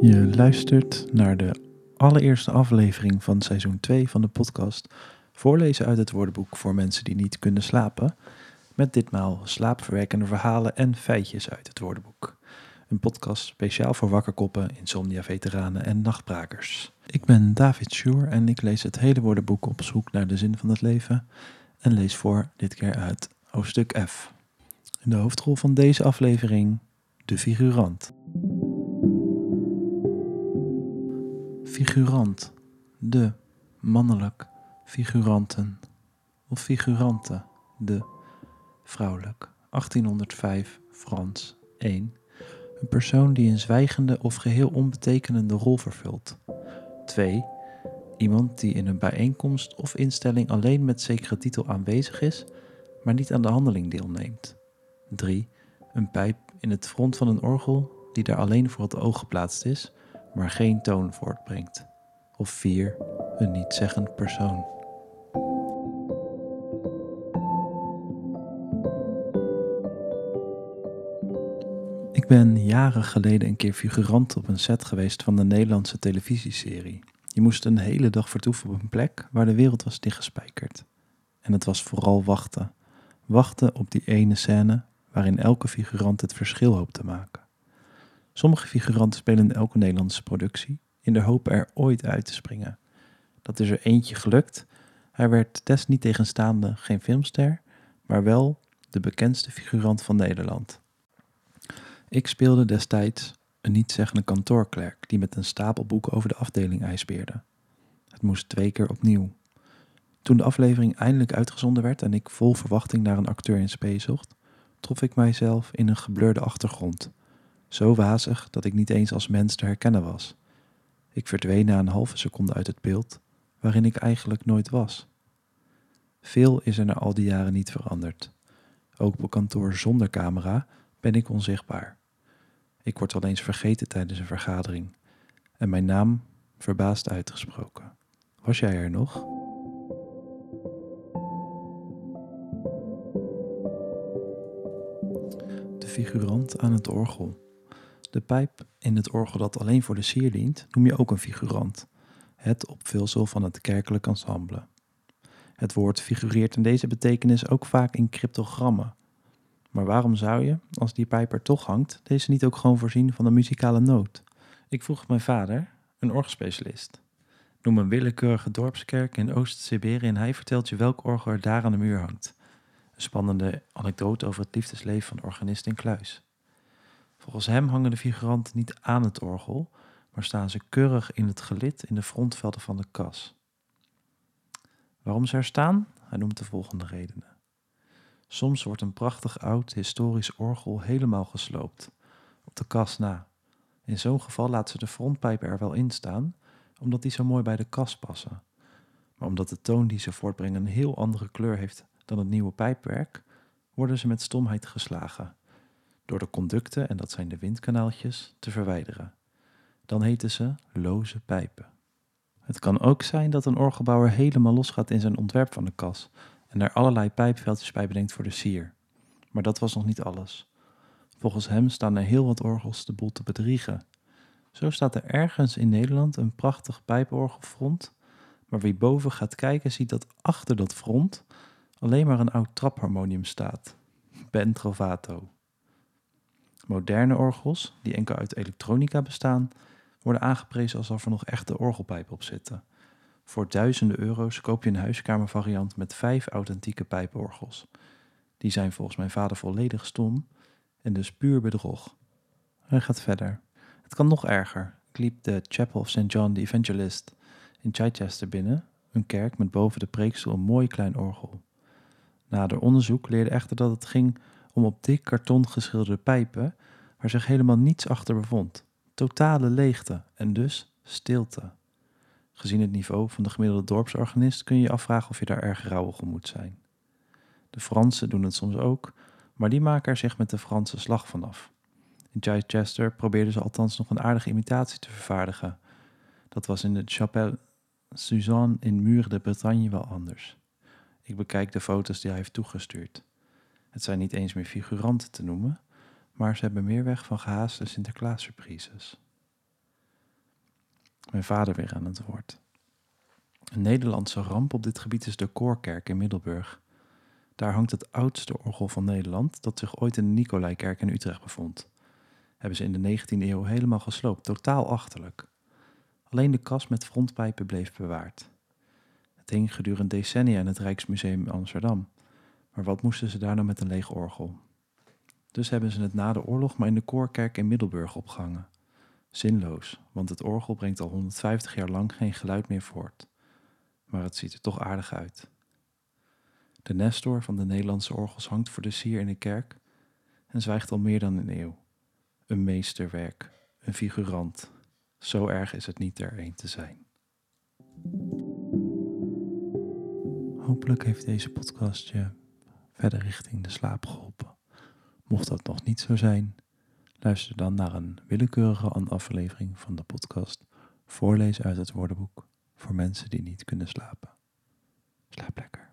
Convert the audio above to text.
Je luistert naar de allereerste aflevering van seizoen 2 van de podcast Voorlezen uit het woordenboek voor mensen die niet kunnen slapen. Met ditmaal slaapverwekkende verhalen en feitjes uit het woordenboek. Een podcast speciaal voor wakkerkoppen, insomnia-veteranen en nachtbrakers. Ik ben David Schuur en ik lees het hele woordenboek op zoek naar de zin van het leven. En lees voor dit keer uit hoofdstuk F. In de hoofdrol van deze aflevering, de figurant. Figurant, de, mannelijk, figuranten, of figurante, de, vrouwelijk, 1805, Frans, 1. Een persoon die een zwijgende of geheel onbetekenende rol vervult. 2. Iemand die in een bijeenkomst of instelling alleen met zekere titel aanwezig is, maar niet aan de handeling deelneemt. 3. Een pijp in het front van een orgel die daar alleen voor het oog geplaatst is, maar geen toon voortbrengt. Of 4. Een nietzeggend persoon. Ik ben jaren geleden een keer figurant op een set geweest van de Nederlandse televisieserie. Je moest een hele dag vertoeven op een plek waar de wereld was dichtgespijkerd. En het was vooral wachten. Wachten op die ene scène waarin elke figurant het verschil hoopt te maken. Sommige figuranten spelen in elke Nederlandse productie in de hoop er ooit uit te springen. Dat is er eentje gelukt. Hij werd desniettegenstaande geen filmster, maar wel de bekendste figurant van Nederland. Ik speelde destijds een nietzeggende kantoorklerk die met een stapel boeken over de afdeling ijsbeerde. Het moest twee keer opnieuw. Toen de aflevering eindelijk uitgezonden werd en ik vol verwachting naar een acteur in spe zocht, trof ik mijzelf in een gebleurde achtergrond. Zo wazig dat ik niet eens als mens te herkennen was. Ik verdween na een halve seconde uit het beeld, waarin ik eigenlijk nooit was. Veel is er na al die jaren niet veranderd. Ook op kantoor zonder camera ben ik onzichtbaar. Ik word al eens vergeten tijdens een vergadering en mijn naam verbaasd uitgesproken. Was jij er nog? De figurant aan het orgel. De pijp in het orgel dat alleen voor de sier dient, noem je ook een figurant. Het opvulsel van het kerkelijk ensemble. Het woord figureert in deze betekenis ook vaak in cryptogrammen. Maar waarom zou je, als die pijp er toch hangt, deze niet ook gewoon voorzien van een muzikale noot? Ik vroeg mijn vader, een orgelspecialist. Noem een willekeurige dorpskerk in Oost-Siberië en hij vertelt je welk orgel er daar aan de muur hangt. Een spannende anekdote over het liefdesleven van de organist in Kluis. Volgens hem hangen de figuranten niet aan het orgel, maar staan ze keurig in het gelid in de frontvelden van de kas. Waarom ze er staan? Hij noemt de volgende redenen. Soms wordt een prachtig oud historisch orgel helemaal gesloopt, op de kas na. In zo'n geval laten ze de frontpijpen er wel in staan, omdat die zo mooi bij de kas passen. Maar omdat de toon die ze voortbrengen een heel andere kleur heeft dan het nieuwe pijpwerk, worden ze met stomheid geslagen door de conducten, en dat zijn de windkanaaltjes, te verwijderen. Dan heten ze loze pijpen. Het kan ook zijn dat een orgelbouwer helemaal losgaat in zijn ontwerp van de kas en er allerlei pijpveldjes bij bedenkt voor de sier. Maar dat was nog niet alles. Volgens hem staan er heel wat orgels de boel te bedriegen. Zo staat er ergens in Nederland een prachtig pijporgelfront, maar wie boven gaat kijken ziet dat achter dat front alleen maar een oud trapharmonium staat. Ben Trovato. Moderne orgels, die enkel uit elektronica bestaan, worden aangeprezen alsof er nog echte orgelpijpen op zitten. Voor duizenden euro's koop je een huiskamervariant met vijf authentieke pijporgels. Die zijn volgens mijn vader volledig stom en dus puur bedrog. Hij gaat verder. Het kan nog erger. Ik liep de Chapel of St. John the Evangelist in Chichester binnen, een kerk met boven de preekstoel een mooi klein orgel. Nader onderzoek leerde echter dat het ging om op dik karton geschilderde pijpen waar zich helemaal niets achter bevond. Totale leegte en dus stilte. Gezien het niveau van de gemiddelde dorpsorganist kun je je afvragen of je daar erg rouwig om moet zijn. De Fransen doen het soms ook, maar die maken er zich met de Franse slag vanaf. In Chichester probeerden ze althans nog een aardige imitatie te vervaardigen. Dat was in de Chapelle Suzanne in Muur de Bretagne wel anders. Ik bekijk de foto's die hij heeft toegestuurd. Het zijn niet eens meer figuranten te noemen, maar ze hebben meer weg van gehaaste Sinterklaas-surprises. Mijn vader weer aan het woord. Een Nederlandse ramp op dit gebied is de Koorkerk in Middelburg. Daar hangt het oudste orgel van Nederland dat zich ooit in de Nicolaikerk in Utrecht bevond. Hebben ze in de 19e eeuw helemaal gesloopt, totaal achterlijk. Alleen de kas met frontpijpen bleef bewaard. Het hing gedurende decennia in het Rijksmuseum Amsterdam. Maar wat moesten ze daar nou met een leeg orgel? Dus hebben ze het na de oorlog maar in de Koorkerk in Middelburg opgehangen. Zinloos, want het orgel brengt al 150 jaar lang geen geluid meer voort. Maar het ziet er toch aardig uit. De Nestor van de Nederlandse orgels hangt voor de sier in de kerk en zwijgt al meer dan een eeuw. Een meesterwerk, een figurant. Zo erg is het niet er een te zijn. Hopelijk heeft deze podcast je verder richting de slaap geholpen. Mocht dat nog niet zo zijn, luister dan naar een willekeurige aflevering van de podcast Voorlees uit het woordenboek voor mensen die niet kunnen slapen. Slaap lekker.